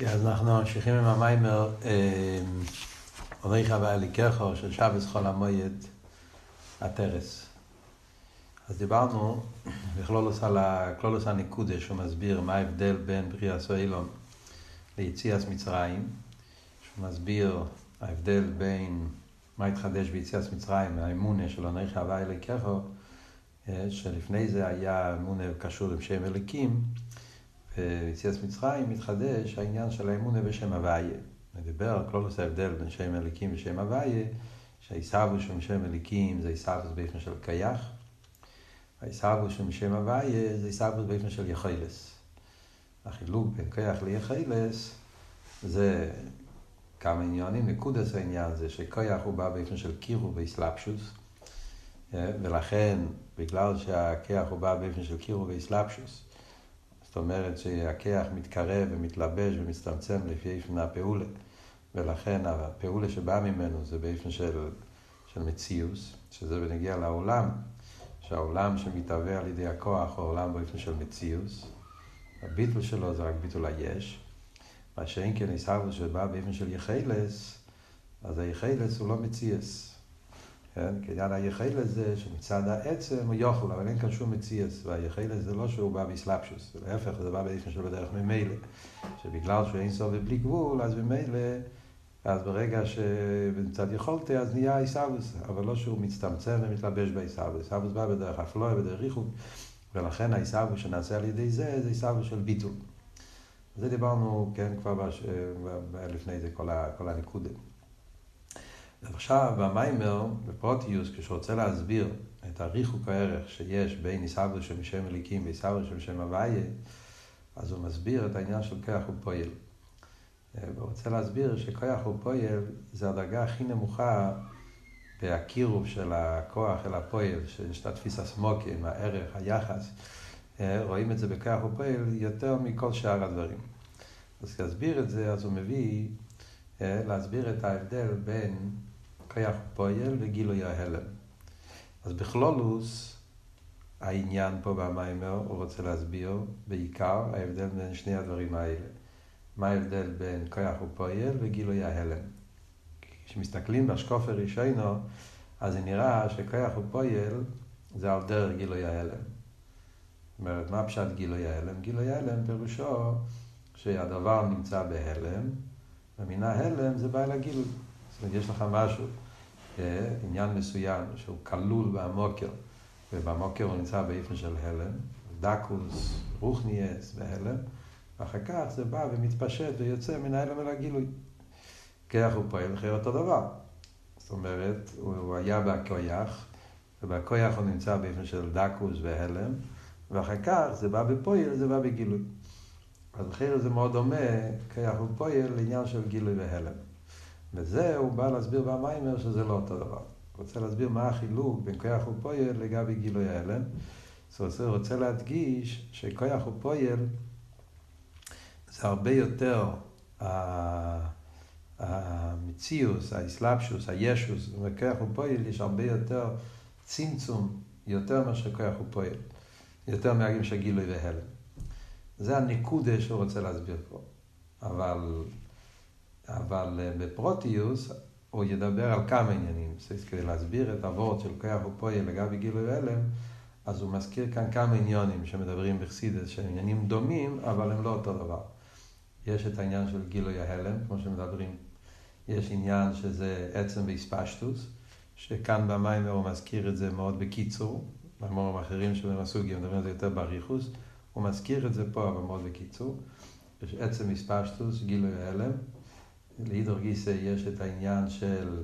אז אנחנו ממשיכים עם המיימר עורך הבא אליקחו של שבס חול המועד הטרס. אז דיברנו בכלולוס הניקודה שהוא מסביר מה ההבדל בין בריאה סוילון ליציאס מצרים, שהוא מסביר ההבדל בין מה התחדש ביציאס מצרים, האמונה של עורך הבא אליקחו, שלפני זה היה אמונה קשור עם שם אליקים, ביציאת מצרים מתחדש העניין של האמונה בשם הוויה. נדבר על כלולוס ההבדל בין שם אליקים ושם הוויה, שהעיסאוו של שם אליקים זה עיסאוו באופן של קייח, העיסאוו של שם הוויה זה עיסאוו באופן של יחילס. החילוק בין קייח ליחילס זה כמה עניונים, נקודס העניין זה שקייח הוא בא באופן של קירו ואיסלאפשוס, ולכן בגלל שהקייח הוא בא באופן של קירו ואיסלאפשוס, זאת אומרת שהכיח מתקרב ומתלבש ומצטמצם לפי איפן הפעולה, ולכן הפעולה שבאה ממנו זה באיפן של, של מציאוס, שזה בנגיע לעולם, שהעולם שמתהווה על ידי הכוח הוא עולם באיפן של מציאוס, הביטול שלו זה רק ביטול היש, מה שאין כן עיסאוו שבא באיפן של יחילס, אז היחילס הוא לא מציאס. כן? כעניין היחילס זה שמצד העצם הוא יוכל, אבל אין כאן שום מציאס, והיחילס זה לא שהוא בא באסלאפשוס, להפך, זה בא באופן שלו בדרך ממילא, שבגלל שהוא אין סוף ובלי גבול, אז ממילא, אז ברגע שבצד יכולתי, אז נהיה עיסאוויס, אבל לא שהוא מצטמצם ומתלבש בעיסאוויס, עיסאוויס בא בדרך אפלואה, בדרך ריחוק, ולכן העיסאוויס שנעשה על ידי זה, זה עיסאוויס של ביטול. זה דיברנו, כן, כבר בש... לפני זה, כל, ה... כל הנקודה. עכשיו במיימר, בפרוטיוס, כשהוא רוצה להסביר את הריחוק הערך שיש בין עיסאוו של שם אליקים של שם הוויה, אז הוא מסביר את העניין של כוח ופועל. הוא רוצה להסביר שכוח ופועל זה הדרגה הכי נמוכה בהקירוב של הכוח אל הפועל, שיש את התפיסה סמוקים, הערך, היחס. רואים את זה בכוח ופועל יותר מכל שאר הדברים. אז להסביר את זה, אז הוא מביא להסביר את ההבדל בין כיח פועל וגילוי ההלם. אז בכלולוס, העניין פה במיימר, הוא רוצה להסביר בעיקר ההבדל בין שני הדברים האלה. מה ההבדל בין כיח ופועל וגילוי ההלם. כשמסתכלים בשקוף הראשונו, אז זה נראה שכיח ופועל זה על דרך גילוי ההלם. זאת אומרת, מה פשט גילוי ההלם? גילוי ההלם פירושו שהדבר נמצא בהלם, ומן ההלם זה בא אל הגילוי. זאת אומרת, יש לך משהו, עניין מסוים שהוא כלול במוקר, ובמוקר הוא נמצא באיפן של הלם, דקוס, רוחניאס בהלם, ואחר כך זה בא ומתפשט ויוצא מן ההלם אל הגילוי. כיח הוא פועל אחרי אותו דבר. זאת אומרת, הוא היה בכויח, ובכויח הוא נמצא באיפן של דקוס והלם, ואחר כך זה בא בפועל, זה בא בגילוי. אז אחרי זה מאוד דומה, כיח הוא פועל לעניין של גילוי והלם. וזה הוא בא להסביר במיימר שזה לא אותו דבר. הוא רוצה להסביר מה החילוק בין כוח ופועל לגבי גילוי ההלם. אז הוא רוצה להדגיש שכוח ופועל זה הרבה יותר המציאוס, האסלאפשוס, הישוס, זאת אומרת, ופועל יש הרבה יותר צמצום, יותר מאשר כוח ופועל, יותר מהגים של גילוי והלם. זה הנקודה שהוא רוצה להסביר פה. אבל אבל בפרוטיוס הוא ידבר על כמה עניינים. כדי להסביר את הוורד של כוח ופועל לגבי גילוי הלם, אז הוא מזכיר כאן כמה עניונים שמדברים בחסידס, שהם עניינים דומים, אבל הם לא אותו דבר. יש את העניין של גילוי ההלם, כמו שמדברים. יש עניין שזה עצם ואספשטוס, שכאן במים הוא מזכיר את זה מאוד בקיצור. במורים אחרים שבהם הסוגים מדברים על זה יותר באריכוס. הוא מזכיר את זה פה, אבל מאוד בקיצור. יש עצם ואספשטוס, גילוי ההלם. להידור גיסא יש את העניין של,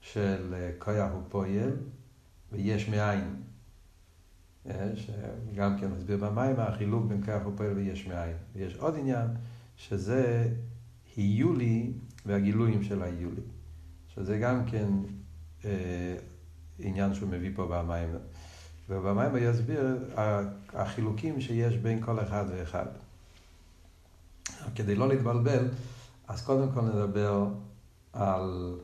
של כוח ופועל ויש מאין. שגם כן מסביר במים החילוק בין כוח ופועל ויש מאין. ויש עוד עניין שזה היולי והגילויים של היולי. שזה גם כן אה, עניין שהוא מביא פה במים. ובמים הוא יסביר החילוקים שיש בין כל אחד ואחד. כדי לא להתבלבל, אז קודם כל נדבר על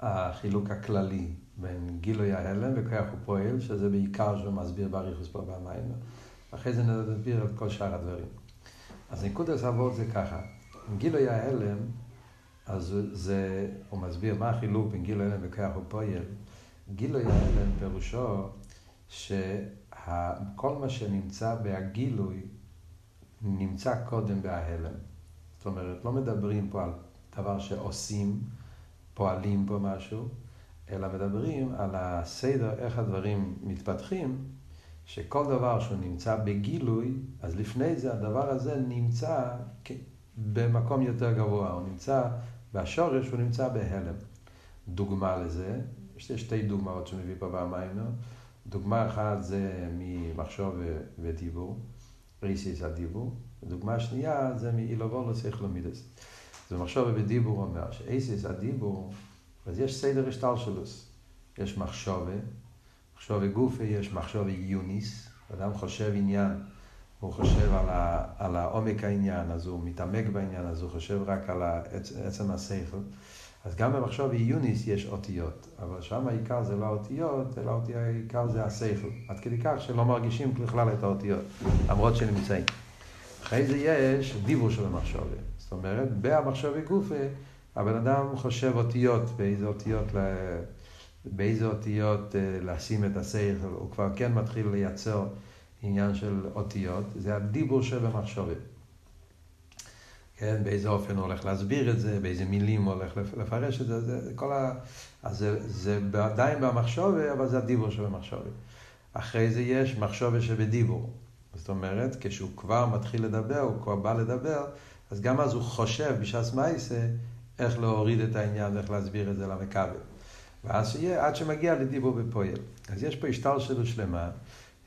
החילוק הכללי בין גילוי ההלם וכוח ופועל, שזה בעיקר שהוא מסביר באריכוס פה במים. אחרי זה נדבר על כל שאר הדברים. אז נקודת אבות זה ככה, גילוי ההלם, אז זה, הוא מסביר מה החילוק בין גילוי ההלם וכוח ופועל. גילוי ההלם פירושו שכל מה שנמצא בהגילוי נמצא קודם בהלם. זאת אומרת, לא מדברים פה על דבר שעושים, פועלים פה משהו, אלא מדברים על הסדר, איך הדברים מתפתחים, שכל דבר שהוא נמצא בגילוי, אז לפני זה הדבר הזה נמצא במקום יותר גבוה, הוא נמצא בשורש, הוא נמצא בהלם. דוגמה לזה, יש שתי דוגמאות שמביא פה במיימר. דוגמה אחת זה ממחשוב ודיבור, ריסיס הדיבור. דוגמה שנייה זה מאילובולוס אכלומידס. זה מחשוב ודיבור אומר שאיסיס הדיבור, אז יש סדר השטלשלוס. יש מחשובה, מחשובה גופה, יש מחשובה יוניס. אדם חושב עניין, הוא חושב על, ה, על העומק העניין, אז הוא מתעמק בעניין, אז הוא חושב רק על עצם השכל. אז גם במחשוב עיוניס יש אותיות, אבל שם העיקר זה לא האותיות, אלא העיקר זה השכל. עד כדי כך שלא מרגישים בכלל את האותיות, למרות שנמצאים. אחרי זה יש דיבור של המחשוב. זאת אומרת, במחשוב גופה, הבן אדם חושב אותיות, באיזה אותיות, באיזה אותיות אה, לשים את השכל, הוא כבר כן מתחיל לייצר עניין של אותיות, זה הדיבור שבמחשבת. כן, באיזה אופן הוא הולך להסביר את זה, באיזה מילים הוא הולך לפרש את זה, זה כל ה... אז זה, זה עדיין במחשובה, אבל זה הדיבור שבמחשובה. אחרי זה יש מחשובה שבדיבור. זאת אומרת, כשהוא כבר מתחיל לדבר, הוא כבר בא לדבר, אז גם אז הוא חושב בש"ס מייסה איך להוריד את העניין, איך להסביר את זה למכבל. ואז שיהיה, עד שמגיע לדיבור בפועל. אז יש פה השתלשלות שלמה.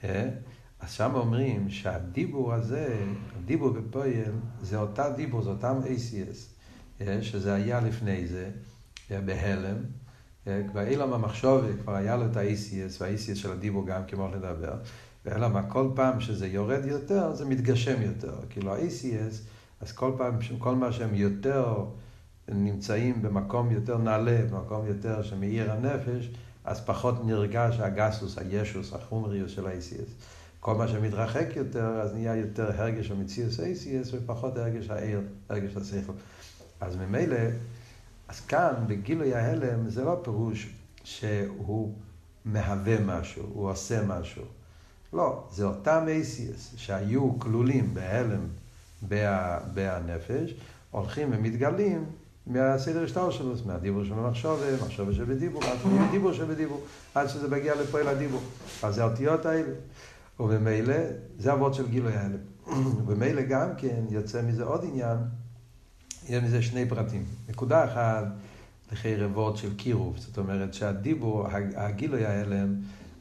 אה? אז שם אומרים שהדיבור הזה, הדיבור בפועל, זה אותה דיבור, זה אותם ACS, אה, שזה היה לפני זה, אה, בהלם. כבר אילם המחשובת, כבר היה לו את ה-ACS, וה-ACS של הדיבור גם כמו לדבר. ואלא מה, כל פעם שזה יורד יותר, זה מתגשם יותר. כאילו ה-ACS, אז כל פעם, כל מה שהם יותר נמצאים במקום יותר נעלה, במקום יותר שמאיר הנפש, אז פחות נרגש הגסוס, הישוס, החומריוס של ה-ACS. כל מה שמתרחק יותר, אז נהיה יותר הרגש המציאוס אייסיאס ופחות הרגש העיר, הרגש השכל. אז ממילא, אז כאן, בגילוי ההלם, זה לא פירוש שהוא מהווה משהו, הוא עושה משהו. לא, זה אותם אייסיאס שהיו כלולים בהלם בהנפש, הולכים ומתגלים מהסדר השטר שלו, מהדיבור של המחשוב, מחשוב שבדיבור, דיבור שבדיבור, עד שזה מגיע לפועל הדיבור. אז זה האותיות האלה. וממילא, זה אבות של גילוי ההלם. וממילא גם כן יוצא מזה עוד עניין, יהיה מזה שני פרטים. נקודה אחת, לכי רבות של קירוב, זאת אומרת שהדיבור, הגילוי ההלם,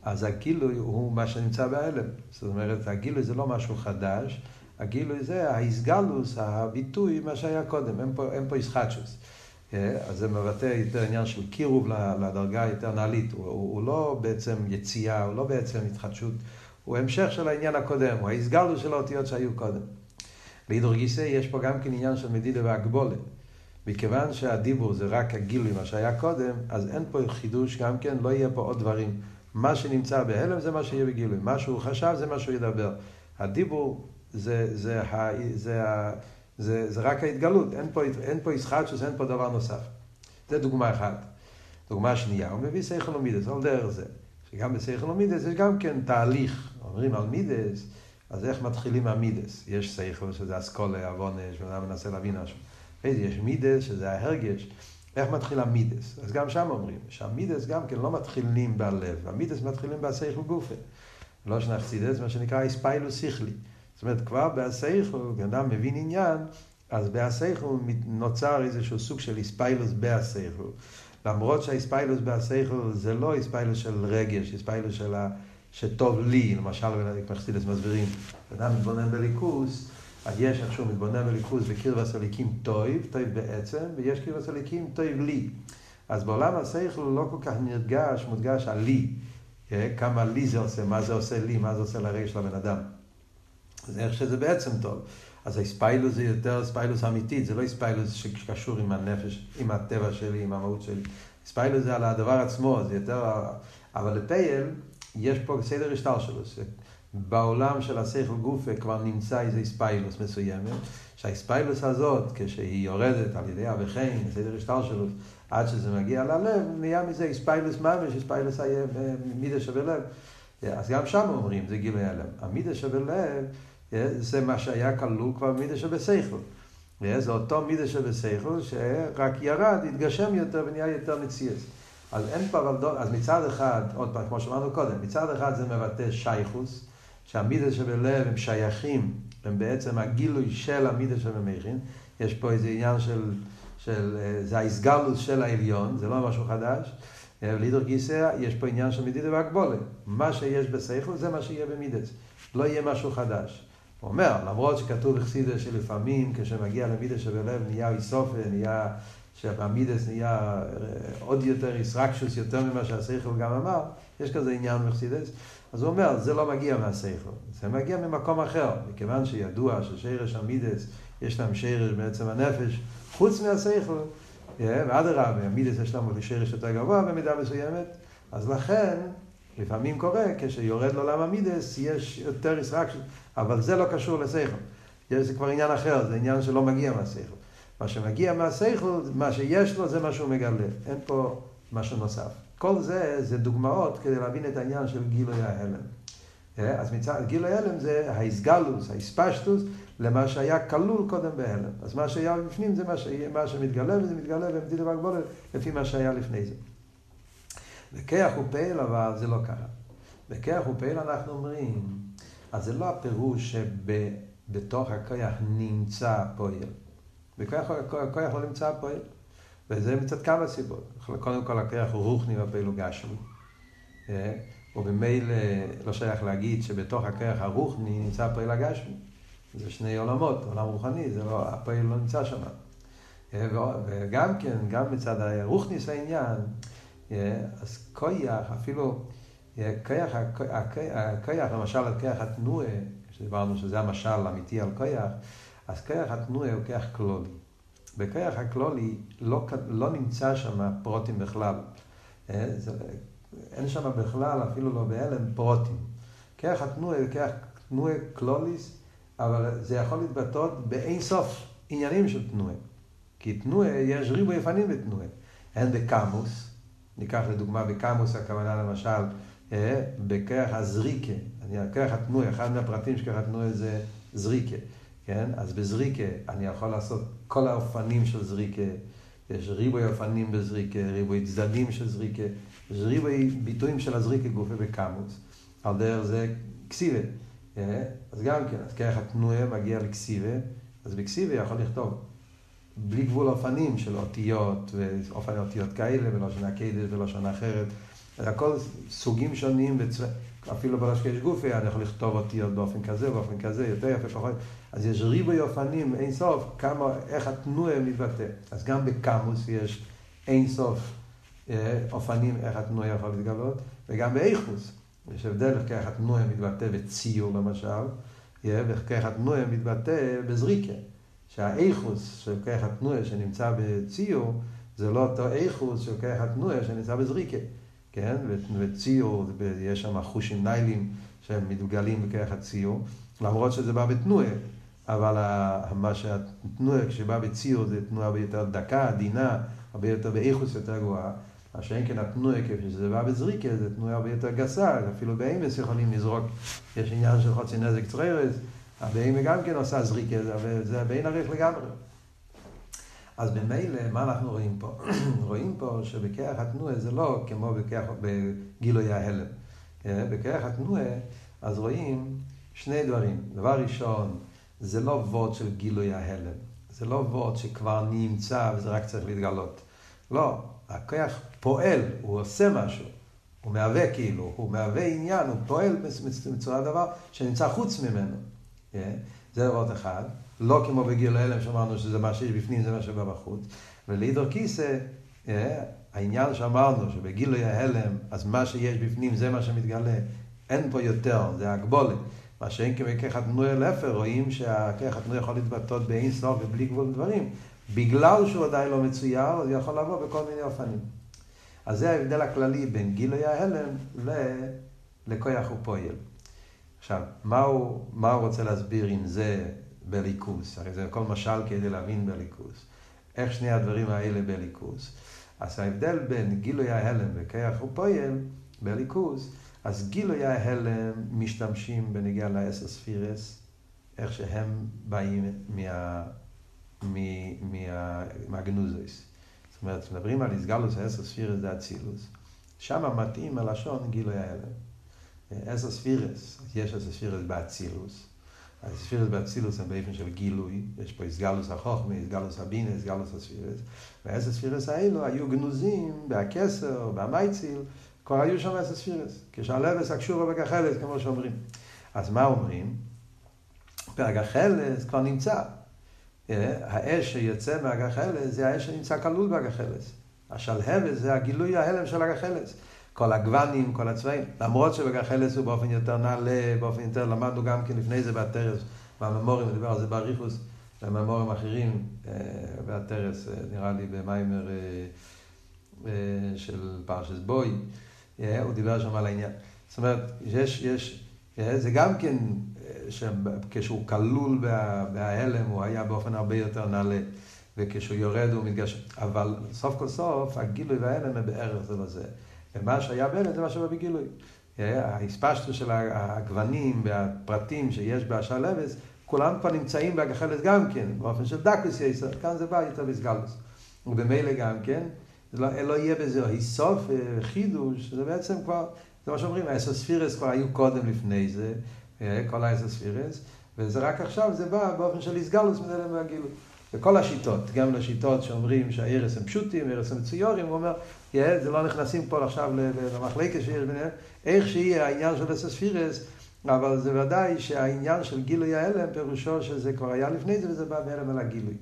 אז הגילוי הוא מה שנמצא בהלם. זאת אומרת, הגילוי זה לא משהו חדש, הגילוי זה האיסגלוס, הביטוי, מה שהיה קודם, אין פה, אין פה איסחטשוס. אה, אז זה מבטא יותר עניין של קירוב לדרגה יותר נעלית, הוא, הוא, הוא לא בעצם יציאה, הוא לא בעצם התחדשות. הוא המשך של העניין הקודם, הוא ההסגלו של האותיות שהיו קודם. להידור גיסא יש פה גם כן עניין של מדידה והגבולת. מכיוון שהדיבור זה רק הגילוי, מה שהיה קודם, אז אין פה חידוש גם כן, לא יהיה פה עוד דברים. מה שנמצא בהלם זה מה שיהיה בגילוי, מה שהוא חשב זה מה שהוא ידבר. הדיבור זה, זה, זה, זה, זה, זה רק ההתגלות, אין פה, אין פה ישחטשוס, אין פה דבר נוסף. זה דוגמה אחת. דוגמה שנייה, הוא מביא סייכון ומידס, על דרך זה. שגם בסייכון ומידס יש גם כן תהליך אומרים על מידס, אז איך מתחילים מהמידס? יש שכל שזה אסכולה, עוונש, ואדם מנסה להבין משהו. אחרי זה יש מידס, שזה ההרגש. איך מתחיל המידס? אז גם שם אומרים, שהמידס גם כן לא מתחילים בלב, המידס מתחילים בהשכל גופה. לא שנחסידס, מה שנקרא איספיילוס שכלי. זאת אומרת, כבר בהשכל, כשאדם מבין עניין, אז בהשכל נוצר איזשהו סוג של איספיילוס בהשכל. למרות שהאיספיילוס בהשכל זה לא איספיילוס של רגש, איספיילוס של ה... שטוב לי, למשל, מחסידס מסבירים, אדם מתבונן בליכוס, אז יש איך שהוא מתבונן בליכוס בקרבס הליקים טויב, טויב בעצם, ויש קרבס הליקים טויב לי. אז בעולם הוא לא כל כך נרגש, מודגש לי. אה, כמה לי זה עושה, מה זה עושה לי, מה זה עושה לרגש של הבן אדם. זה איך שזה בעצם טוב. אז הספיילוס זה יותר ספיילוס אמיתית, זה לא ספיילוס שקשור עם הנפש, עם הטבע שלי, עם המהות שלי. ספיילוס זה על הדבר עצמו, זה יותר... אבל לפייל, יש פה סדר השטר שלו. בעולם של השכל גופה כבר נמצא איזה ספיילוס מסוימת, שהאספיילוס הזאת, כשהיא יורדת על ידי אבכן, סדר השתלשלות, עד שזה מגיע ללב, נהיה מזה אספיילוס ממש, אספיילוס מידה שבלב. אז גם שם אומרים, זה גילוי הלם. המידה שבלב, זה מה שהיה כלול כבר במידה שבסייכל. זה אותו מידה שבסייכל, שרק ירד, התגשם יותר ונהיה יותר מציאס. אז אין פה אבל, אז מצד אחד, עוד פעם, כמו שאמרנו קודם, מצד אחד זה מבטא שייכוס, שהמידה שבלב הם שייכים, הם בעצם הגילוי של המידה שבמכין, יש פה איזה עניין של, של זה האיסגלוס של העליון, זה לא משהו חדש, ולידר גיסא, יש פה עניין של מדידה והגבולה, מה שיש בסייכל זה מה שיהיה במידס, לא יהיה משהו חדש. הוא אומר, למרות שכתוב בחסידה שלפעמים כשמגיע למידה שבלב נהיה איסופה, נהיה שהמידס נהיה אה, עוד יותר איסרקשוס, יותר ממה שהשכל גם אמר, יש כזה עניין בחסידס, אז הוא אומר, זה לא מגיע מהשכל, זה מגיע ממקום אחר, מכיוון שידוע ששרש המידס, יש להם שרש בעצם הנפש, חוץ מהשכל, אה, ואדרבה, המידס יש להם שרש יותר גבוה במידה מסוימת, אז לכן, לפעמים קורה, כשיורד לעולם המידס, יש יותר איסרקשוס, אבל זה לא קשור לשכל. זה כבר עניין אחר, זה עניין שלא מגיע מהשכל. מה שמגיע מהשכל, מה שיש לו זה מה שהוא מגלה. אין פה משהו נוסף. כל זה, זה דוגמאות כדי להבין את העניין של גילוי ההלם. אה, אז מצד גילוי ההלם זה האיסגלוס, האיספשטוס, למה שהיה כלול קודם בהלם. אז מה שהיה בפנים זה מה, ש... מה שמתגלה, וזה מתגלה במדידה והגבולת לפי מה שהיה לפני זה. בכיח ופעל אבל זה לא ככה. בכיח ופעל אנחנו אומרים, אז זה לא הפירוש שבתוך הכיח נמצא פועל. וכוח לא נמצא פועל. וזה מצד כמה סיבות. קודם כל הכוח הוא רוחני הוא גשמי. ובמילא לא שייך להגיד שבתוך הכוח הרוחני נמצא הפועל הגשמי. זה שני עולמות, עולם רוחני, זה לא, הפועל לא נמצא שם. וגם כן, גם מצד הרוחניס העניין, אז כויח, אפילו כיח, הכיח, למשל הכיח התנועה, שדיברנו שזה המשל האמיתי על כיח, אז כיח התנועה הוא כיח כלולי. בכיח הכלולי לא, לא נמצא שם פרוטים בכלל. אה, אין שם בכלל, אפילו לא בהלם, פרוטים. כיח התנועה כיח תנועה כלוליס, אבל זה יכול להתבטאות באין סוף עניינים של תנועה. כי תנועה, יש ריבוי יפנים בתנועה. הן בקמוס, ניקח לדוגמה בקמוס הכוונה למשל, אה, בכיח הזריקה, כיח התנועה, אחד מהפרטים של כיח התנועה זה זריקה. כן? אז בזריקה אני יכול לעשות כל האופנים של זריקה, יש ריבוי אופנים בזריקה, ריבוי צדדים של זריקה, יש ריבוי ביטויים של הזריקה גופה בקמוס, על דרך זה קסיבה. אה? אז גם כן, אז ככה התנועה מגיע לקסיבה, אז בקסיבה יכול לכתוב בלי גבול אופנים של אותיות, ואופן אותיות כאלה, ולשון הקדש ולשון אחרת, הכל סוגים שונים, אפילו בלשקש גופי אני יכול לכתוב אותיות באופן כזה, באופן כזה, יותר יפה, פחות. אז יש ריבוי אופנים, אין סוף, כמה, איך התנועה מתבטא. אז גם בקמוס יש אין סוף אה, אופנים, איך התנועה יכול להתגלות, וגם באיכוס. יש הבדל איך התנועה מתבטא בציור למשל, אה, ואיך התנועה מתבטא בזריקה. שהאיכוס של כוח התנועה שנמצא בציור, זה לא אותו איכוס של כוח התנועה שנמצא בזריקה. כן? וציור, יש שם חושים ניילים שהם מתגלים בכרך הציור, למרות שזה בא בתנועה, אבל מה שהתנועה, כשבא בציור, זה תנועה הרבה יותר דקה, עדינה, הרבה יותר באיכוס יותר גבוהה. מה שאין כן התנועה, כפי בא בזריקה, זה תנועה הרבה יותר גסה, אפילו באמס יכולים לזרוק, יש עניין של חוצי נזק צררס, הבהמה גם כן עושה זריקה, זה בין ערך לגמרי. אז במילא, מה אנחנו רואים פה? רואים פה שבכרך התנועה זה לא כמו בכרך, בגילוי ההלם. אה, בכרך התנועה, אז רואים שני דברים. דבר ראשון, זה לא וורד של גילוי ההלם. זה לא וורד שכבר נמצא וזה רק צריך להתגלות. לא, הכרך פועל, הוא עושה משהו. הוא מהווה כאילו, הוא מהווה עניין, הוא פועל בצורה דבר שנמצא חוץ ממנו. אה, זה דבר אחד. לא כמו בגיל ההלם שאמרנו שזה מה שיש בפנים, זה מה שבא בחוץ. ולעידור כיסא, אה, העניין שאמרנו שבגילוי ההלם, אז מה שיש בפנים זה מה שמתגלה, אין פה יותר, זה הגבולת. מה שאין אל אפר, רואים שהכך התנועה יכול להתבטאות באין סוף ובלי גבול דברים. בגלל שהוא עדיין לא מצויר, הוא יכול לבוא בכל מיני אופנים. אז זה ההבדל הכללי בין גילוי ההלם לכוח ופועל. עכשיו, מה הוא, מה הוא רוצה להסביר עם זה בליכוס, הרי זה הכל משל כדי להבין בליכוס. איך שני הדברים האלה בליכוס. אז ההבדל בין גילוי ההלם וכיח ופועל בליכוס, אז גילוי ההלם משתמשים בנגיעה לאסר ספירס, איך שהם באים מה, מה, מה, מהגנוזוס. זאת אומרת, כשמדברים על איסגלוס האסר ספירס זה אצילוס, שם מתאים הלשון גילוי ההלם. אסר ספירס, יש אסר ספירס באצילוס. הספירס באצילוס הם באופן של גילוי, יש פה איסגלוס החוכמה, איסגלוס הבינה, איסגלוס הספירס, ואיזה ספירס האלו היו גנוזים בהכסר, במייציל, כבר היו שם איזה ספירס, כשהלבס הקשורה בגחלס, כמו שאומרים. אז מה אומרים? בהגחלס כבר נמצא. האש שיוצא מהגחלס זה האש שנמצא כלול בהגחלס. השלהבת זה הגילוי ההלם של הגחלס. כל הגוונים, כל הצבעים. למרות שבגחלס הוא באופן יותר נעלה, באופן יותר, למדנו גם כן לפני זה באתרס, בממורים, נדבר על זה באריכוס, בממורים אחרים, באתרס, נראה לי במיימר של פרשס בוי, הוא דיבר שם על העניין. זאת אומרת, יש, יש, זה גם כן, כשהוא כלול בהלם, הוא היה באופן הרבה יותר נעלה. וכשהוא יורד הוא מתגשם. אבל סוף כל סוף, הגילוי וההלם הם בערך זה לזה. ומה שהיה בלת זה מה שבא בגילוי. ההספשטו של הגוונים והפרטים שיש באשלבס, כולם כבר נמצאים בהגחלת גם כן, באופן של דקוס יסר, כאן זה בא יותר בסגלוס. ובמילא גם כן, לא, לא יהיה בזה היסוף, חידוש, זה בעצם כבר, זה מה שאומרים, האסוספירס כבר היו קודם לפני זה, כל האסוספירס, וזה רק עכשיו, זה בא באופן של איסגלוס מנהלם מהגילוי. וכל השיטות, גם לשיטות שאומרים שהארס הם פשוטים, הארס הם ציורים, הוא אומר, זה לא נכנסים פה עכשיו למחלקת שיש ביניהם, איך שיהיה העניין של אסספירס, אבל זה ודאי שהעניין של גילוי ההלם, פירושו שזה כבר היה לפני זה וזה בא בהלם על הגילוי.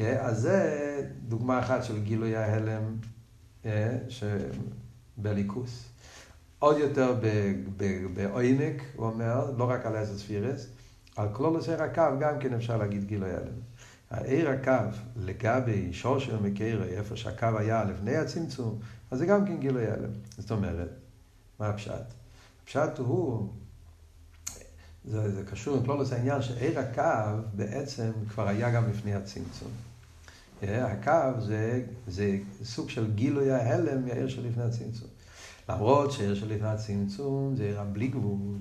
אז זה דוגמה אחת של גילוי ההלם בליכוס. עוד יותר בעוינק, הוא אומר, לא רק על אסספירס, על כלולוס הקו גם כן אפשר להגיד גילוי ההלם. העיר הקו לגבי שורשר מקרה, איפה שהקו היה לפני הצמצום, אז זה גם כן גילוי הלם. זאת אומרת, מה הפשט? הפשט הוא, זה, זה קשור עם כלולוס העניין שעיר הקו בעצם כבר היה גם לפני הצמצום. הקו זה, זה סוג של גילוי ההלם מהעיר שלפני הצמצום. למרות שעיר שלפני הצמצום זה עיר בלי גבול,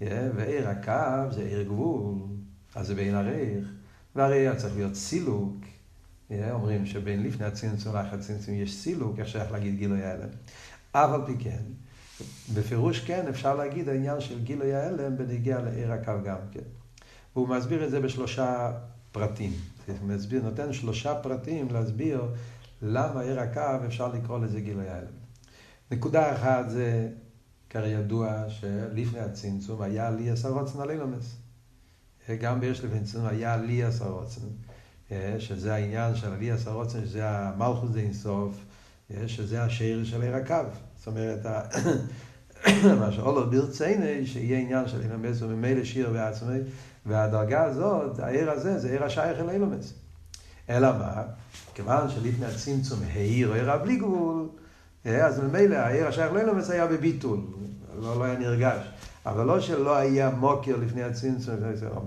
ועיר הקו זה עיר גבול, אז זה בין עריך. והרי צריך להיות סילוק, אומרים שבין לפני הצמצום לאחר הצמצום יש סילוק, איך שייך להגיד גילוי ההלם. אף על פי כן, בפירוש כן אפשר להגיד העניין של גילוי ההלם בנגיע לעיר הקו גם כן. והוא מסביר את זה בשלושה פרטים. מסביר, נותן שלושה פרטים להסביר למה עיר הקו אפשר לקרוא לזה גילוי ההלם. נקודה אחת זה, כידוע, שלפני הצמצום היה לי עשר רוצן על אילומס. גם ביש לוינסון היה ליאס הרוצן, שזה העניין של ליאס הרוצן, שזה המלכוס די אינסוף, שזה השאיר של עיר הקו. זאת אומרת, מה שאולר ברצייני, שיהיה עניין של אילומס וממילא שיר בעצמי, והדרגה הזאת, העיר הזה, זה עיר השייך אל אילומס. אלא מה? כיוון שלפני הצמצום העיר עיר בלי גבול, אז ממילא העיר השייך לאילומס היה בביטול, לא, לא היה נרגש. אבל לא שלא היה מוקר לפני הצמצום,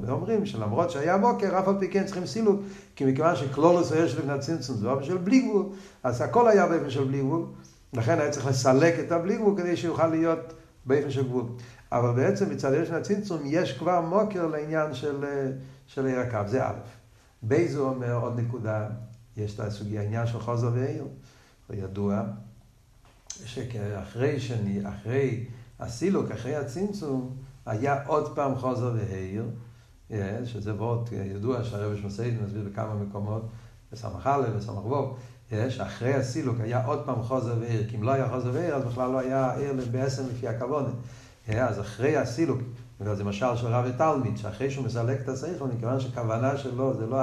אומרים שלמרות שהיה מוקר, אף על פי כן צריכים סילוק, כי מכיוון שקלולוס היה לפני הצמצום זה באופן של בלי גבול, אז הכל היה באופן של בלי גבול, לכן היה צריך לסלק את הבלי גבול כדי שיוכל להיות באופן של גבול. אבל בעצם מצד לפני הצמצום יש כבר מוקר לעניין של, של עיר הקו, זה א'. בייזו אומר עוד נקודה, יש את הסוגיה, העניין של חוזר ועיר, ידוע, שאחרי שאני, אחרי הסילוק אחרי הצמצום היה עוד פעם חוזר והעיר, שזה וורט ידוע שהרבש מסעיד מסביר בכמה מקומות, בסמך א' בסמך ו', שאחרי הסילוק היה עוד פעם חוזר והעיר, כי אם לא היה חוזר והעיר אז בכלל לא היה עיר בעצם לפי הכוונה. אז אחרי הסילוק, וזה משל של רב ותלמיד, שאחרי שהוא מסלק את השכל, מכיוון שכוונה שלו זה לא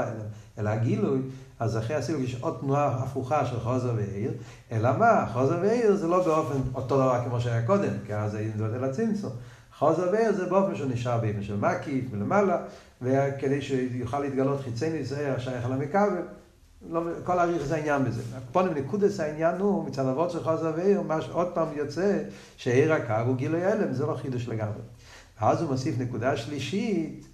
אלא הגילוי, אז אחרי הסילוק יש עוד תנועה הפוכה של חוזר ועיר, אלא מה? חוזר ועיר זה לא באופן אותו דבר כמו שהיה קודם, כי אז מדברים על הצמצום. חוזר ועיר זה באופן שהוא נשאר באופן של מקיף מלמעלה, וכדי שיוכל להתגלות חיצי ניסייר השייך על המכבל. לא, כל האריך זה העניין בזה. פה נקודס העניין הוא, מצד אבות של חוזר ועיר, עוד פעם יוצא שעיר הקו הוא גילוי הלם, זה לא חידוש לגמרי. ואז הוא מוסיף נקודה שלישית,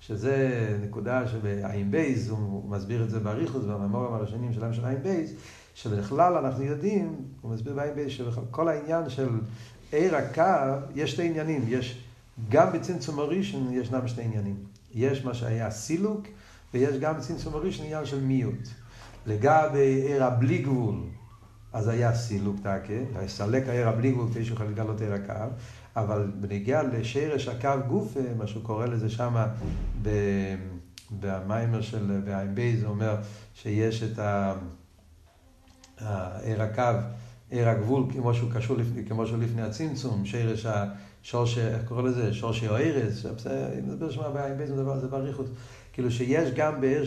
שזה נקודה שבעין בייס, הוא מסביר את זה באריכוס, במאמרים הראשונים של עין בייס, שבכלל אנחנו יודעים, הוא מסביר בעין בייס, שכל העניין של אור הקו, יש שתי עניינים, יש, גם בצמצום הראשון ישנם שני עניינים. יש מה שהיה סילוק, ויש גם בצמצום הראשון עניין של מיעוט. לגבי אור הבלי גבול, אז היה סילוק תקה, סלק האור הבלי גבול כפי שיוכל לגלות אור הקו, אבל בנגיע לשרש הקו גוף, מה שהוא קורא לזה שם במיימר של בי, זה אומר שיש את עיר הקו, עיר הגבול, כמו שהוא קשור, כמו שהוא לפני הצמצום, שרש השורש, איך קורא לזה? שורשי או ארז, אני מדבר שם בעין בי, זה באריכות. כאילו שיש גם בעיר,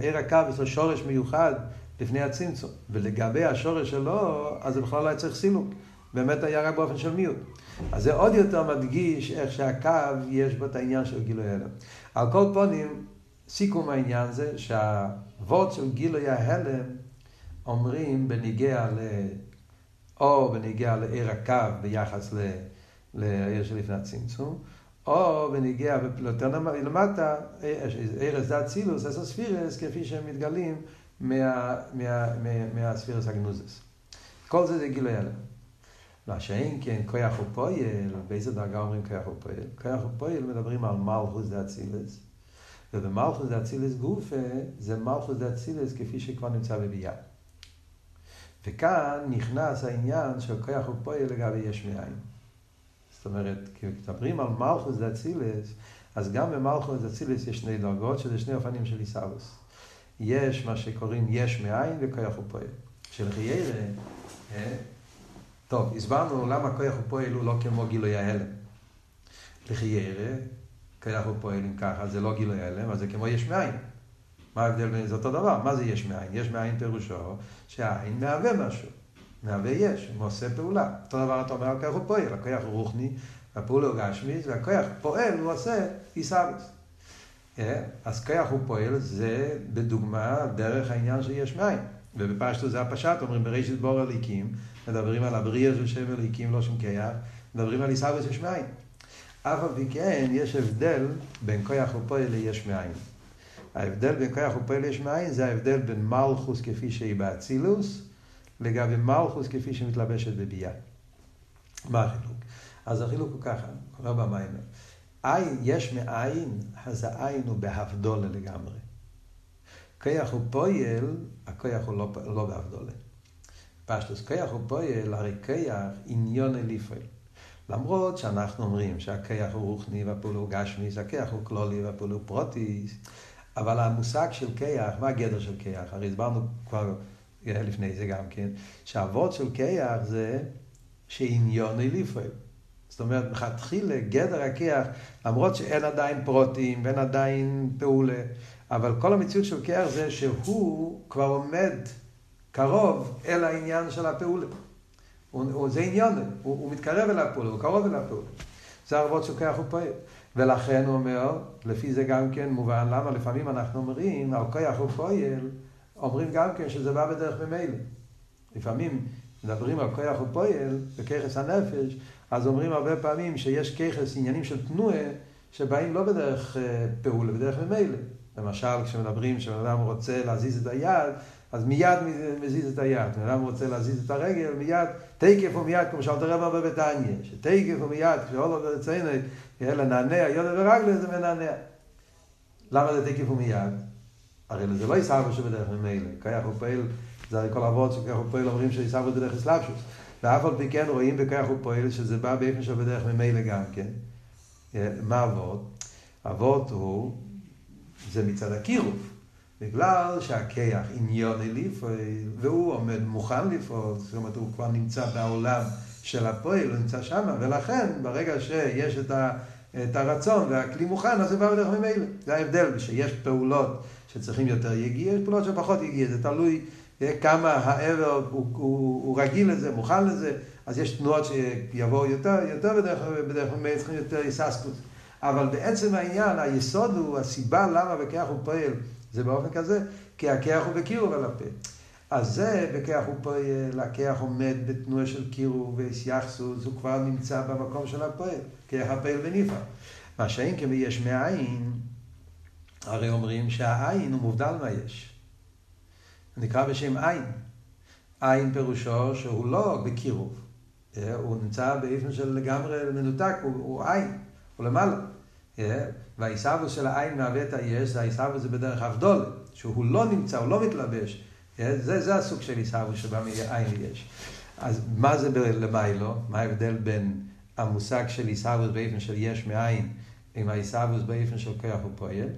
עיר הקו יש לו שורש מיוחד לפני הצמצום, ולגבי השורש שלו, אז זה בכלל לא היה צריך סילוק. באמת היה רק באופן של מיעוט. אז זה עוד יותר מדגיש איך שהקו יש בו את העניין של גילוי הלם. על כל פונים, סיכום העניין זה שהוורד של גילוי ההלם אומרים בניגיע ל... או בניגיע לעיר הקו ביחס לעיר שלפני הצמצום, או בניגיע יותר למטה, עיר אסדת צילוס, אסו ספירס, כפי שהם מתגלים מהספירס הגנוזס. כל זה זה גילוי הלם. מה שאין כן, כוח הוא פועל, באיזה דרגה אומרים כוח הוא פועל? כוח הוא פועל מדברים על מלכוס דאצילס, ובמלכוס דאצילס גופה זה מלכוס דאצילס כפי שכבר נמצא בביאה. וכאן נכנס העניין של כוח הוא פועל לגבי יש מאין. אומרת, כשמדברים על מלכוס דאצילס, אז גם במלכוס דאצילס יש שני דרגות, שזה שני אופנים של עיסאוויס. יש מה שקוראים יש מאין וכוח הוא פועל. שלחיירה, טוב, הסברנו למה כוח ופועל הוא לא כמו גילוי ההלם. לחיירה, כוח ופועל אם ככה, זה לא גילוי ההלם, אז זה כמו יש מאין. מה ההבדל בין זה אותו דבר? מה זה יש מאין? יש מאין פירושו שהעין מהווה משהו. מהווה יש, הוא עושה פעולה. אותו דבר אתה אומר על כוח ופועל, הכוח הוא רוחני, והפעולה הוא גשמיס, והכוח פועל, הוא עושה עיסאוויס. אז כוח ופועל זה בדוגמה דרך העניין שיש מאין. ובפשטו זה הפשט, אומרים בראשית בור הליקים, מדברים על הבריאה של שם אליקים לא שם כיח, מדברים על עיסאוויס יש מאין. אף על פי כן יש הבדל בין כוח ופועל ליש מאין. ההבדל בין כוח ופועל ליש מאין זה ההבדל בין מלכוס כפי שהיא באצילוס, לגבי מלכוס כפי שמתלבשת בביאה. מה החילוק? אז החילוק הוא ככה, אומר במיימר. עין, יש מאין, אז העין הוא בהבדולה לגמרי. כוח ופועל, הכוח הוא לא, לא בהבדולה. פשטוס כיח הוא פועל, הרי כיח עניון אליפל. למרות שאנחנו אומרים שהכיח הוא רוחני והפעול הוא גשמיס, הכיח הוא כלולי והפעול הוא פרוטיס, אבל המושג של כיח, מה הגדר של כיח? הרי הסברנו כבר לפני זה גם כן, שהאבות של כיח זה שעניון אליפל. זאת אומרת, מלכתחילה גדר הכיח, למרות שאין עדיין פרוטים ואין עדיין פעולה, אבל כל המציאות של כיח זה שהוא כבר עומד קרוב אל העניין של הפעולה. הוא, הוא, זה עניין, הוא, הוא מתקרב אל הפעולה, הוא קרוב אל הפעולה. זה ערבות שוכח ופועל. ולכן הוא אומר, לפי זה גם כן מובן, למה לפעמים אנחנו אומרים על כוח ופועל, אומרים גם כן שזה בא בדרך ממילא. לפעמים מדברים על כוח ופועל בככס הנפש, אז אומרים הרבה פעמים שיש ככס, עניינים של תנועה, שבאים לא בדרך אה, פעולה, בדרך ממילא. למשל, כשמדברים שבן אדם רוצה להזיז את היד, אז מיד מזיז את היד. אדם רוצה להזיז את הרגל, מיד, תקף ומיד, כמו שאלת הרב בביתניה, שתקף ומיד, כשעולה ברצינו, יהיה לנענע, יודע ורגלה זה מנענע. למה זה תקף ומיד? הרי זה לא יסבו שבדרך ממילא, כיח ופועל, זה הרי כל אבות שכיח ופועל אומרים שיסבו בדרך אסלאפשוס. ואף על פי כן רואים בכיח ופועל שזה בא באופן של בדרך ממילא גם כן. מה אבות? אבות הוא, זה מצד הקירוב. בגלל שהכיח עניוני לפעול, והוא עומד מוכן לפעול, זאת אומרת, הוא כבר נמצא בעולם של הפועל, הוא נמצא שם, ולכן ברגע שיש את, ה, את הרצון והכלי מוכן, אז זה בא בדרך ממילא. זה ההבדל, שיש פעולות שצריכים יותר יגיע, יש פעולות שפחות יגיע, זה תלוי כמה העבר הוא, הוא, הוא רגיל לזה, מוכן לזה, אז יש תנועות שיבואו יותר, יותר בדרך, ממילא, צריכים יותר היססקות. אבל בעצם העניין, היסוד הוא, הסיבה למה בכך הוא פועל, זה באופן כזה, כי הכיח הוא בקירוב על הפה. אז זה, בכיח הוא פועל, הכיח עומד בתנועה של קירוב ויחסוס, הוא כבר נמצא במקום של הפועל, כיח הפועל בניפה. מה שאין כביש מאין, הרי אומרים שהעין הוא מובדל מהיש. נקרא בשם עין. עין פירושו שהוא לא בקירוב, הוא נמצא באופן של לגמרי מנותק, הוא, הוא עין, הוא למעלה. והעיסאוווס של העין מהווה את היש, זה העיסאוווס זה בדרך אבדול, שהוא לא נמצא, הוא לא מתלבש. זה, זה הסוג של עיסאוווס שבא מעין יש. אז מה זה למיילו? מה ההבדל בין המושג של עיסאוווס באופן של יש מאין עם העיסאוווס באופן של כוח ופועל?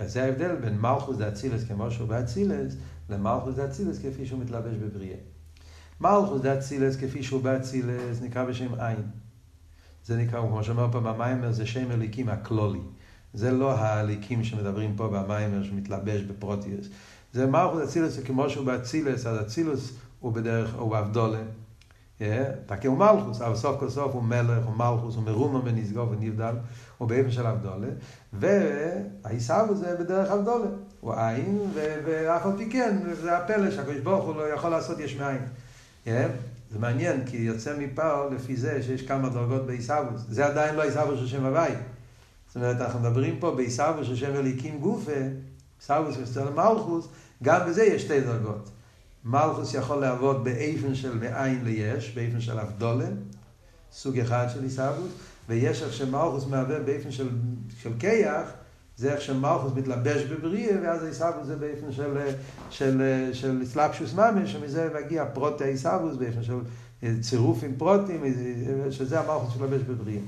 וזה ההבדל בין מלכוס דאצילס כמו שהוא באצילס, למלכוס דאצילס כפי שהוא מתלבש בבריאה. מלכוס דאצילס כפי שהוא באצילס נקרא בשם עין. זה נקרא, כמו שאומר פה במיימר, זה שם אליקים הכלולי. זה לא האליקים שמדברים פה במיימר שמתלבש בפרוטיוס. זה מלכוס אצילס כמו שהוא באצילס, אז אצילוס הוא בדרך, הוא אבדולה. תקי הוא מלכוס, אבל סוף כל סוף הוא מלך, הוא מלכוס, הוא מרומה ונשגוב ונבדל, הוא באבן של אבדולה, והעיסאוו זה בדרך אבדולה, הוא עין, ואף על פי כן, זה הפלא שהקדוש ברוך הוא לא יכול לעשות יש מאין. זה מעניין, כי יוצא מפה לפי זה שיש כמה דרגות בעיסאוווס. זה עדיין לא עיסאוווס של שם הוואי. זאת אומרת, אנחנו מדברים פה בעיסאוווס של שם אליקים גופה, עיסאוווס של מלכוס, גם בזה יש שתי דרגות. מלכוס יכול לעבוד באיפן של מאין ליש, באיפן של אבדולה, סוג אחד של עיסאוווס, ויש איך שמלכוס מהווה באיפן של, של כיח, זה איך שמלכוס מתלבש בבריאה, ואז העיסאוווס זה באופן של, של, של סלאפשוס ממש, שמזה מגיע פרוטי העיסאוווס, באופן של צירוף עם פרוטים, שזה המלכוס מתלבש בבריאה.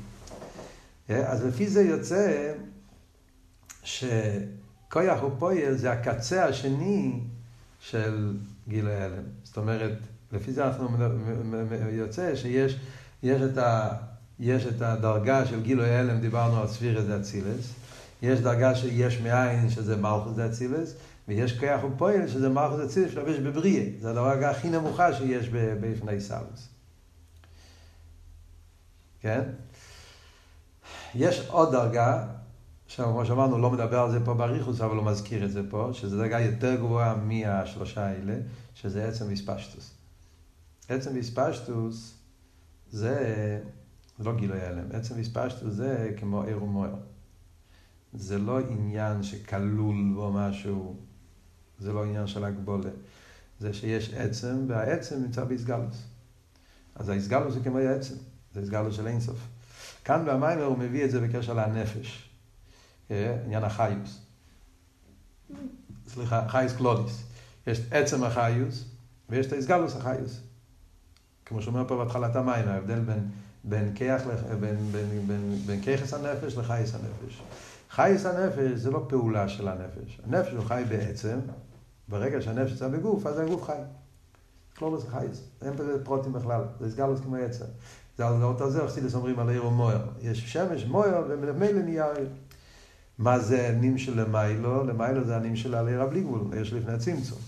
אז לפי זה יוצא שכויח ופויל זה הקצה השני של גיל ההלם. זאת אומרת, לפי זה אנחנו יוצא שיש יש את, ה, יש את הדרגה של גילוי ההלם, דיברנו על ספירת אצילס. יש דרגה שיש מאין, שזה מלכוס דאצילס, ויש כוח ופועל, שזה מלכוס דאצילס, שלבש בבריאה. זה הדרגה הכי נמוכה שיש בפני סלוס. כן? יש עוד דרגה, כמו שאמרנו, לא מדבר על זה פה באריכוס, אבל הוא מזכיר את זה פה, שזו דרגה יותר גבוהה מהשלושה האלה, שזה עצם ויספשטוס. עצם ויספשטוס זה, זה לא גילוי הלם, עצם ויספשטוס זה כמו עיר ומוער. זה לא עניין שכלול בו משהו, זה לא עניין של הגבולה. זה שיש עצם, והעצם נמצא באיסגלוס. אז האיסגלוס זה כמו העצם, זה איסגלוס של אינסוף. כאן במיימר הוא מביא את זה בקשר לנפש, עניין החיוס. סליחה, חייס קלודיס. יש עצם החיוס, ויש את האיסגלוס החיוס. כמו שאומר פה בהתחלת המים, ההבדל בין, בין, כיח, בין, בין, בין, בין, כיחס הנפש לחייס הנפש. חייס הנפש זה לא פעולה של הנפש. הנפש הוא חי בעצם, ברגע שהנפש יצא בגוף, אז הגוף חי. זה חייס, אין בזה פרוטים בכלל, זה סגלוס כמו יצר. זה על חסידס אומרים על עיר ומויר. יש שמש, מויר, וממילא נהיה עיר. מה זה נים של למיילו? למיילו זה הנים של על עיר הבלי גבול, יש לפני הצמצום.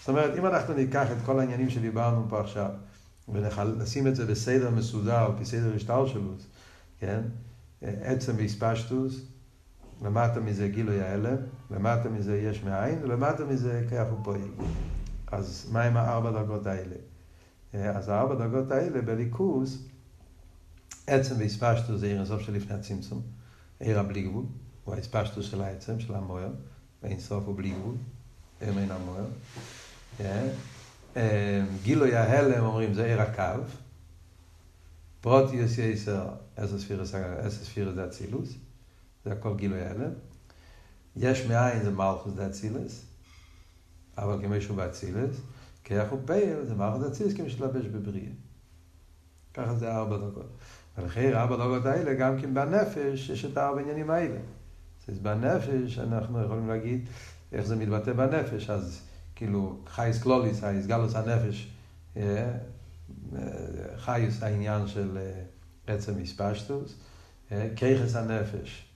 זאת אומרת, אם אנחנו ניקח את כל העניינים שדיברנו פה עכשיו, ונשים את זה בסדר מסודר, על פי סדר השטר שלו, כן? עצם והספשטוס, למטה מזה גילוי ההלם, למטה מזה יש מאין, ולמטה מזה כיח ופועל. אז מה עם הארבע דרגות האלה? אז הארבע דרגות האלה בליכוס, עצם והספשטוס זה עיר הסוף של לפני הצמצום, עיר הבלי גבול, הוא ההספשטוס של העצם, של המוער, ואין סוף הוא בלי גבול, הם אין המוער. גילוי ההלם אומרים זה עיר הקו, פרוטיוס יסר, איזה ספירה זה אצילוס. זה הכל גילוי ההלם. יש מאין זה מלכוס דאצילס, אבל כמישהו באצילס, כיח ופייל זה מלכוס דאצילס כמו שלבש בבריאה. ככה זה ארבע דרגות. ולכן ארבע דרגות האלה, גם כן בנפש, יש את הארבע עניינים האלה. אז בנפש אנחנו יכולים להגיד איך זה מתבטא בנפש, אז כאילו חייס קלוליס, חייס גלוס הנפש, חייס העניין של עצם מספשטוס, כיחס הנפש,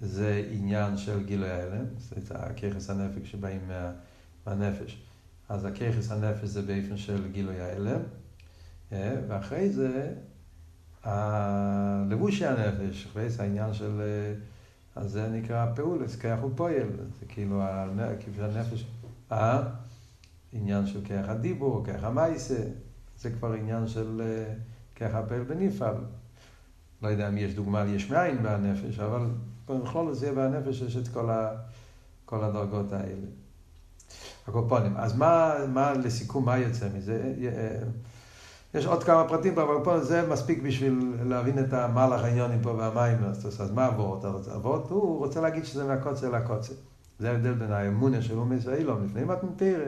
זה עניין של גילוי ההלם, זה הכיכס הנפש שבאים מה, מהנפש. אז הכיכס הנפש זה באופן של גילוי ההלם, אה, ואחרי זה הלבושי הנפש, אחרי זה העניין של, אה, אז זה נקרא פעולס, כיח ופועל, זה כאילו הנפש, אה? עניין של כיח הדיבור, כיח המייסה, זה כבר עניין של אה, כיח הפועל בנפעל. לא יודע אם יש דוגמה ליש מאין בנפש, אבל בכל זה בנפש יש את כל, ה, כל הדרגות האלה. הקופונים. אז מה, מה לסיכום, מה יוצא מזה? יש עוד כמה פרטים פה, אבל פה זה מספיק בשביל להבין את המהלך העניונים פה והמים. אז מה אבות? אבות, הוא רוצה להגיד שזה מהקוצר לקוצר. זה ההבדל בין האמונה של אומי אילום לפני מתנתרא,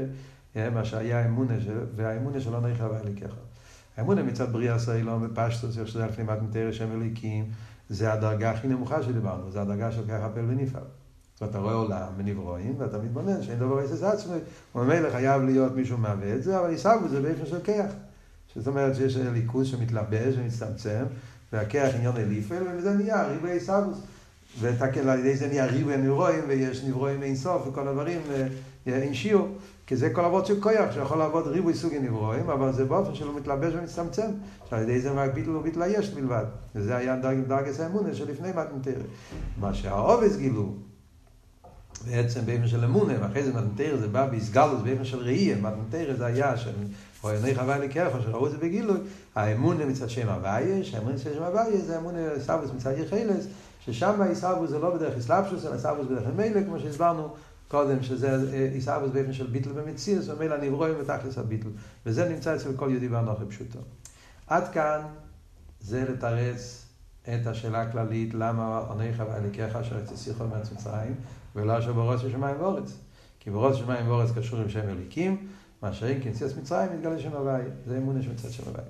מה שהיה האמונה של, והאמונה שלא נכלל ואליקך. האמונה מצד בריאה סיילום בפשטוס, איך שזה לפני מתנתרא שם אליקים, זה הדרגה הכי נמוכה שדיברנו, זה הדרגה של ככה פל ונפעל. ואתה רואה עולם ונברואים, ואתה מתבונן שאין דבר עשר עצמי, וממילא חייב להיות מישהו מהווה את זה, אבל ישגו זה באופן של כיח. זאת אומרת שיש ליכוז שמתלבש ומצטמצם, והכיח עניון אליפל, וזה נהיה ריבי עיסאוווס. ועל ידי זה נהיה ריבי נברואים, ויש נברואים אין סוף, וכל הדברים אין שיעור. כי זה כל אבות של כויח, שיכול לעבוד ריבוי סוגי נברואים, אבל זה באופן שלא מתלבש ומצטמצם, שעל ידי זה רק ביטל וביטל יש בלבד. וזה היה דרגס האמונה שלפני מתנתרא. מה שהעובס גילו, בעצם באופן של אמונה, ואחרי זה מתנתרא זה בא באסגלוס באופן של ראייה, מתנתרא זה היה של עיני חווה לקרח, שראו את זה בגילוי, האמונה מצד שם הוויה, שהאמונה מצד שם הוויה זה אמונה סבוס מצד יחילס, ששם איסאבוס זה לא בדרך אסלאפשוס, אלא סבוס בדרך מילא, כמו שהסברנו קודם, שזה איסאבוס באופן של ביטל במציאס, ומילא נברואים בתכלס הביטל. וזה נמצא אצל כל יהודי באנוכי פשוטו. עד כאן זה לתרץ את השאלה הכללית, למה עוני חווה לקרח אשר יצא מארץ מצרים, ולא אשר ברוץ שמיים ואורץ. כי ברוץ שמיים ואורץ קשור עם שם אליקים, מה שאין כן ציאס מצרים מתגלה שם הוואי. זה אמונה שמצד שם הוואי.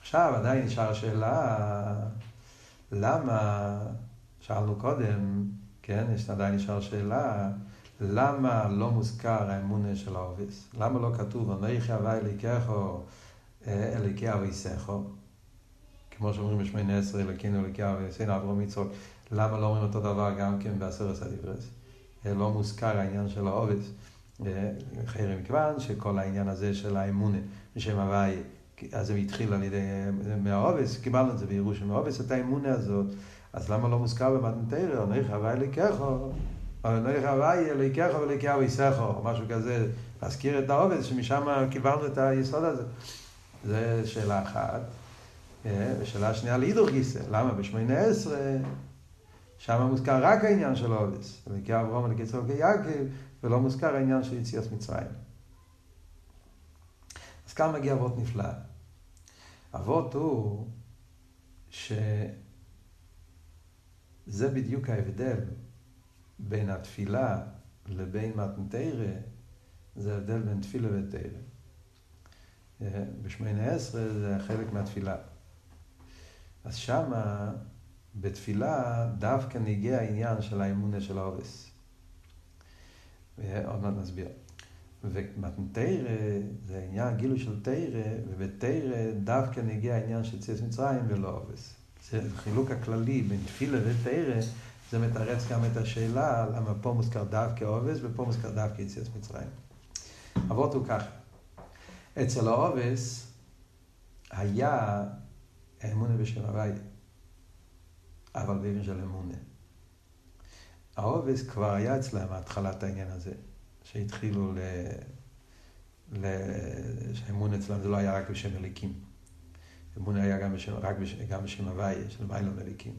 עכשיו עדיין נשאר השאלה, למה, שאלנו קודם, כן, יש עדיין נשאר שאלה, למה לא מוזכר האמונה של העובס? למה לא כתוב, אנכי הוואי אליקךו אליקי אביסךו? כמו שאומרים בשמונה עשרה, אלוקינו אליקי אביסנו אברהם יצחוק, למה לא אומרים אותו דבר גם כן בעשרת הדיברס? לא מוזכר העניין של העובס. חרם מכיוון שכל העניין הזה של האמונה בשם הוואי, אז זה התחיל על ידי, מהעובס, קיבלנו את זה בירוש מהעובס, את האמונה הזאת, אז למה לא מוזכר במתנתרא, נך הוואי לקחו, או נך הוואי לקחו ולקחו יסכו, או משהו כזה, להזכיר את העובס, שמשם קיבלנו את היסוד הזה. זו שאלה אחת. ושאלה שנייה להידור גיסא, למה? בשמונה עשרה, שם מוזכר רק העניין של העובס, לקחו אברום ולקחו יעקב, ולא מוזכר העניין של יציאת מצרים. אז כאן מגיע אבות נפלא. אבות הוא שזה בדיוק ההבדל בין התפילה לבין מתנתרא, זה ההבדל בין תפילה ותרא. בשמונה עשרה זה חלק מהתפילה. אז שמה, בתפילה, דווקא נגיע העניין של האמונה של העובס. עוד מעט נסביר. ומתנתרא זה עניין גילוי של תרא, ובתרא דווקא נגיע העניין של ציוס מצרים ולא עובס. זה חילוק הכללי בין תפילה ותרא, זה מתרץ גם את השאלה למה פה מוזכר דווקא עובס ופה מוזכר דווקא יציאת מצרים. אבות הוא ככה, אצל העובס היה האמונה בשם הוויה, אבל באבן של אמונה. העובס כבר היה אצלם התחלת העניין הזה, שהתחילו ל... ל... שהאמון אצלם זה לא היה רק בשם אליקים. אמון היה גם בשם, רק בשם, גם בשם הוויה, של מיילון אליקים.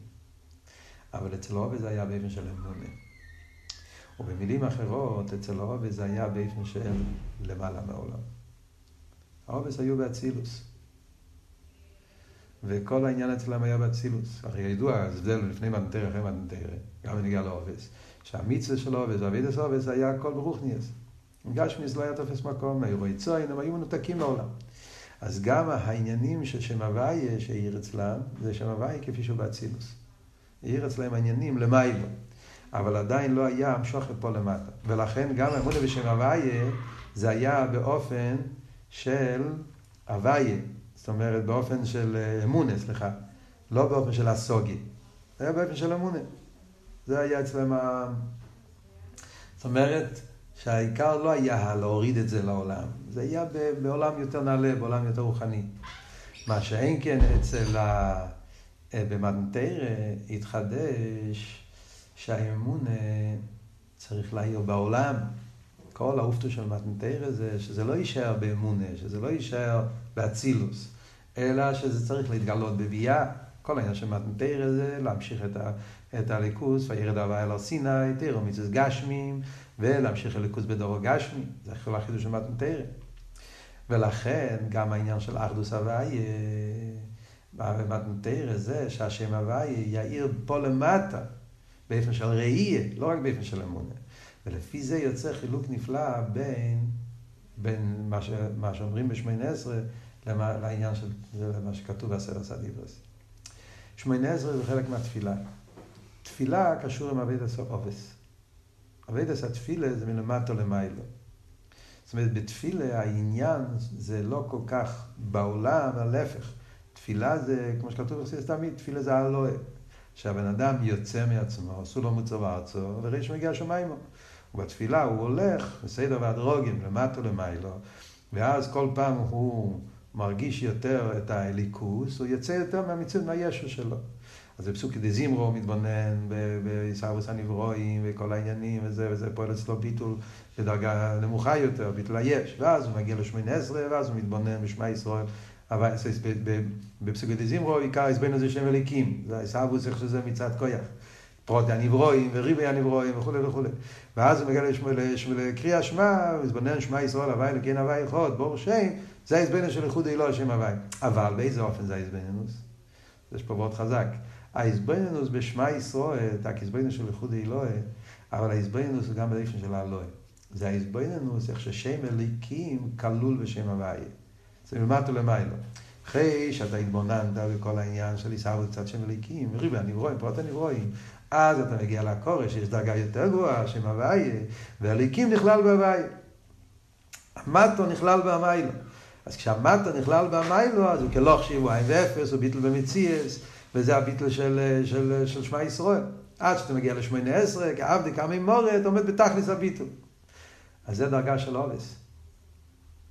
אבל אצל העובס זה היה באופן של אמונה. ובמילים אחרות, אצל העובס זה היה באופן של למעלה מעולם. העובס היו באצילוס. וכל העניין אצלם היה באצילוס. הרי ידוע, ההבדל לפני מתנתר, אחרי מתנתר, גם בנגיע לעובס, שהמצווה של עובס, אבידס עובס, היה הכל ברוכניאס. גשמיס לא היה תופס מקום, היו רואי צוין, הם היו מנותקים לעולם. אז גם העניינים של שם הוויה שהעיר אצלם, זה שם הוויה כפי שהוא באצילוס. העיר אצלם עניינים למיילו, אבל עדיין לא היה המשוך פה למטה. ולכן גם האמונה בשם הוויה, זה היה באופן של הוויה. זאת אומרת, באופן של אה, אמונה, סליחה, לא באופן של הסוגי, היה באופן של אמונה. זה היה אצלם ה... זאת אומרת, שהעיקר לא היה להוריד את זה לעולם, זה היה בעולם יותר נעלה, בעולם יותר רוחני. מה שאין כן אצל ה... אה, במתנתרא התחדש שהאמונה צריך להעיר בעולם. כל האופטו של מתנתרא זה שזה לא יישאר באמונה, שזה לא יישאר באצילוס. אלא שזה צריך להתגלות בביאה, כל העניין של מתנתרא זה להמשיך את, ה, את הליכוס, וירד הווה אל סיני, תירו מצווה גשמים, ולהמשיך הליכוס בדורו גשמי, זה כל החידוש של מתנתרא. ולכן גם העניין של אחדוס הוויה, במתנתרא זה שהשם הוויה יאיר פה למטה, באופן של ראייה, לא רק באופן של אמונה. ולפי זה יוצא חילוק נפלא בין, בין מה, ש, מה שאומרים בשמונה עשרה לעניין של מה שכתוב בעשר סדיברס. שמונה עשרה זה חלק מהתפילה. תפילה קשור עם אבי דס אובס. אבי דס התפילה זה מלמטה למיילו. זאת אומרת, בתפילה העניין זה לא כל כך בעולם, להפך. תפילה זה, כמו שכתוב בחסידס תמיד, תפילה זה הלואה. שהבן אדם יוצא מעצמו, עשו לו מוצר ארצו, וראי שמגיע שמיימו. ובתפילה הוא הולך בסדר והדרוגים, למטה למיילו, ואז כל פעם הוא מרגיש יותר את האליקוס, הוא יוצא יותר מהמציאות, מהישו שלו. אז בפסוק דזימרו מתבונן בעיסאוויס הנברואים וכל העניינים וזה, וזה פועל אצלו ביטול בדרגה נמוכה יותר, ביטול היש. ואז הוא מגיע לשמונה עשרה, ואז הוא מתבונן בשמע ישראל. אבל בפסוק דזימרו עיקר עזבנו זה שם אליקים, זה עיסאוויס איך שזה מצד כויח. פרוטי הנברואים וריבי הנברואים וכולי וכולי. ואז הוא מגיע לקריאה שמע, הוא מתבונן שמע ישראל הווי אלוקיין הווי אחד, בור שם, זה ההזבנינוס של איחוד אילו השם הווי. אבל באיזה אופן זה ההזבנינוס? יש פה מאוד חזק. ההזבנינוס בשמע ישראל, רק ההזבנינוס של איחוד אלוהי, אבל ההזבנינוס הוא גם באופן של האלוהי. זה ההזבנינוס איך ששם אליקים כלול בשם הוואי. זה מלמטה למיילו. אחרי שאתה התבוננת בכל העניין של עיסאווי קצת שם אליקים, ריבי הנברואים, פרוט הנברואים, אז אתה מגיע לקורש, שיש דרגה יותר גבוהה, שם הוואי, והליקים נכלל בהוואי. המטו נכלל במיילו. אז כשהמטה נכלל במיילו, אז הוא כלוך שיבו עין ואפס, הוא ביטל במציאס, וזה הביטל של, של, של שמע ישראל. עד שאתה מגיע לשמונה עשרה, כעבדי כמה מורת, עומד בתכלס הביטל. אז זה דרגה של אובס.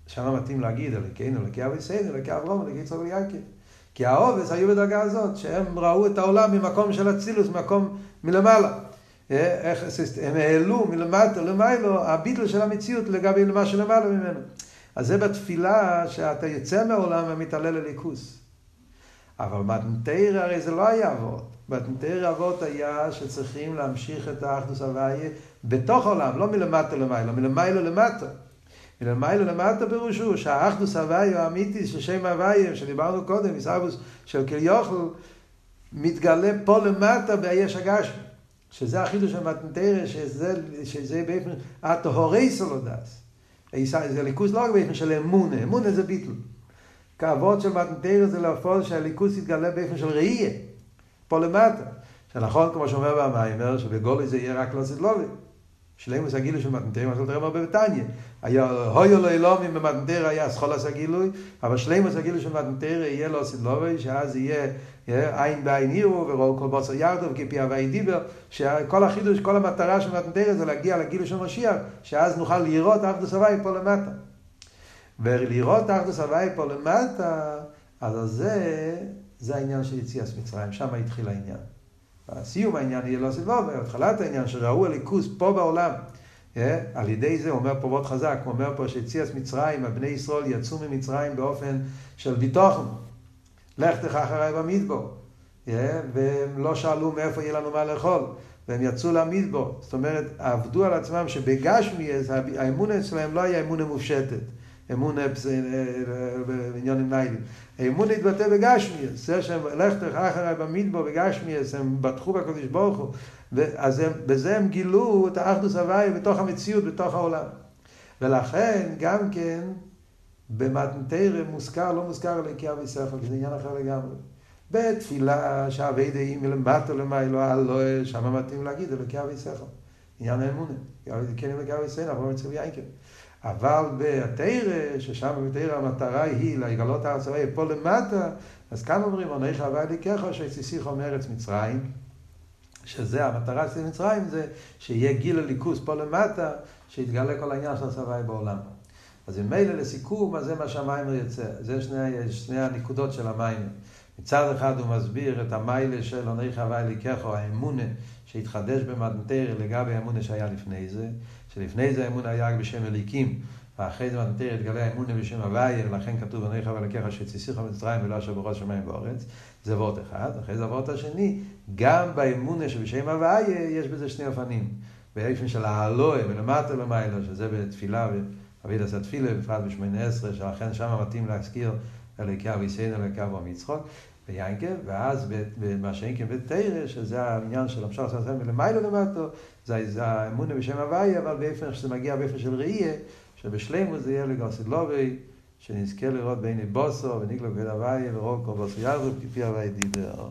שם מתאים להגיד, אלוקינו, אלוקי אביסנו, אלוקי אברום, אלוקי יצחק ויעקב. כי האובס היו בדרגה הזאת, שהם ראו את העולם ממקום של אצילוס, ממקום מלמעלה. איך, הם העלו מלמטה למיילו, הביטל של המציאות לגבי מה שלמעלה ממנו. אז זה בתפילה שאתה יוצא מהעולם ומתעלה לליכוס. אבל מתנתר הרי זה לא היה אבות. מתנתר אבות היה שצריכים להמשיך את האחדוס הוויה בתוך העולם, לא מלמטה למיילו, מלמיילו למטה. מלמיילו למטה פירושו שהאחדוס הוויה האמיתי של שם הוויה, שדיברנו קודם, מסבוס של כליוכל, מתגלה פה למטה ביש הגשמי. שזה החידוש של מתנתרא, שזה, שזה באופן הטהורי סולודס. זה ליכוס לא רק של אמונה, אמונה זה ביטל. כאבות של מתנתרא זה להפעול שהליכוס יתגלה באופן של ראייה, פה למטה. שנכון, כמו שאומר במיימר, שבגולי זה יהיה רק לא סדלובי. שלימוס הגילוי של מתנתרא, מה שאתה הרבה בתניא. היה הויו לא אלומים במתנתרא היה סחולס הגילוי, אבל שלימוס הגילוי של מתנתרא יהיה לא סדלובי, שאז יהיה עין בעין יראו וראו כל בוסר ירדו וכפי הווי דיבר, שכל החידוש, כל המטרה של מתנתרא זה להגיע לגילוי של משיח, שאז נוכל לראות אחדוס הווי פה למטה. ולראות אחדוס הווי פה למטה, אז זה, זה העניין של יציאס מצרים, שם התחיל העניין. סיום העניין יהיה לא סבוב, התחלת העניין שראו הליכוס פה בעולם. Yeah, על ידי זה, אומר פה מאוד חזק, הוא אומר פה שיציאס מצרים, הבני ישראל יצאו ממצרים באופן של ביטוחן. לך תך אחריי במדבור. Yeah, והם לא שאלו מאיפה יהיה לנו מה לאכול. והם יצאו למדבור. זאת אומרת, עבדו על עצמם שבגשמי, האמונה אצלם לא היה אמונה מופשטת. אמונה בעניונים ניילים. האמון התבטא בגשמיאס, זה שהם לך תלך אחריי במדבר בגשמיאס, הם בטחו בקדוש ברוך הוא, אז הם, בזה הם גילו את האחדוס הוואי בתוך המציאות, בתוך העולם. ולכן גם כן במתנתרא מוזכר, לא מוזכר אלוקי אבי שכל, זה עניין אחר לגמרי. בתפילה שאבי דעים מלמטה למיילו, הלא, שם מתאים להגיד אלוקי אבי שכל. עניין האמונה. כן אלוקי אבי שכל, אנחנו צריכים יינקל. אבל בתרא, ששם בתרא המטרה היא לגלות הארץ הרי פה למטה, אז כאן אומרים, עונך הווי לקחו שהציסיכו מארץ מצרים, שזה המטרה של מצרים, זה שיהיה גיל הליכוס פה למטה, שיתגלה כל העניין של הסבי בעולם. אז אם מילא לסיכום, אז זה מה שהמיימר יוצא. זה שני, שני הנקודות של המיימר. מצד אחד הוא מסביר את המיילה של עונך הווי לקחו, האמונה שהתחדש במתנתר לגבי האמונה שהיה לפני זה. שלפני זה האמון היה רק בשם אליקים, ואחרי זה מתנתר יתגלה האמונה בשם הוויה, ולכן כתוב בני חבר לקחה שציסיך במצרים ולא אשר בראש שמיים בארץ, זה וורט אחד, אחרי זה הוורט השני, גם באמונה שבשם הוויה יש בזה שני אופנים. באופן של האלוה ולמטה למיילו, שזה בתפילה, אבי דעשה תפילה, בפרט בשמונה עשרה, שלכן שם מתאים להזכיר אלוקי אביסנו, אלוקי אבו מצחוק, ביינקב, ואז במה שאין כן בתרא, שזה העניין של המשל של הסמל למיילו למטו, זה האמונה בשם הוויה, אבל באופן שזה מגיע באופן של ראייה, שבשלימו זה יהיה לגוסי לובי, שנזכה לראות בעיני בוסו, ונגלו בין הוויה, ורוב כל בוסו ירדו, כפי הוויה דיבר.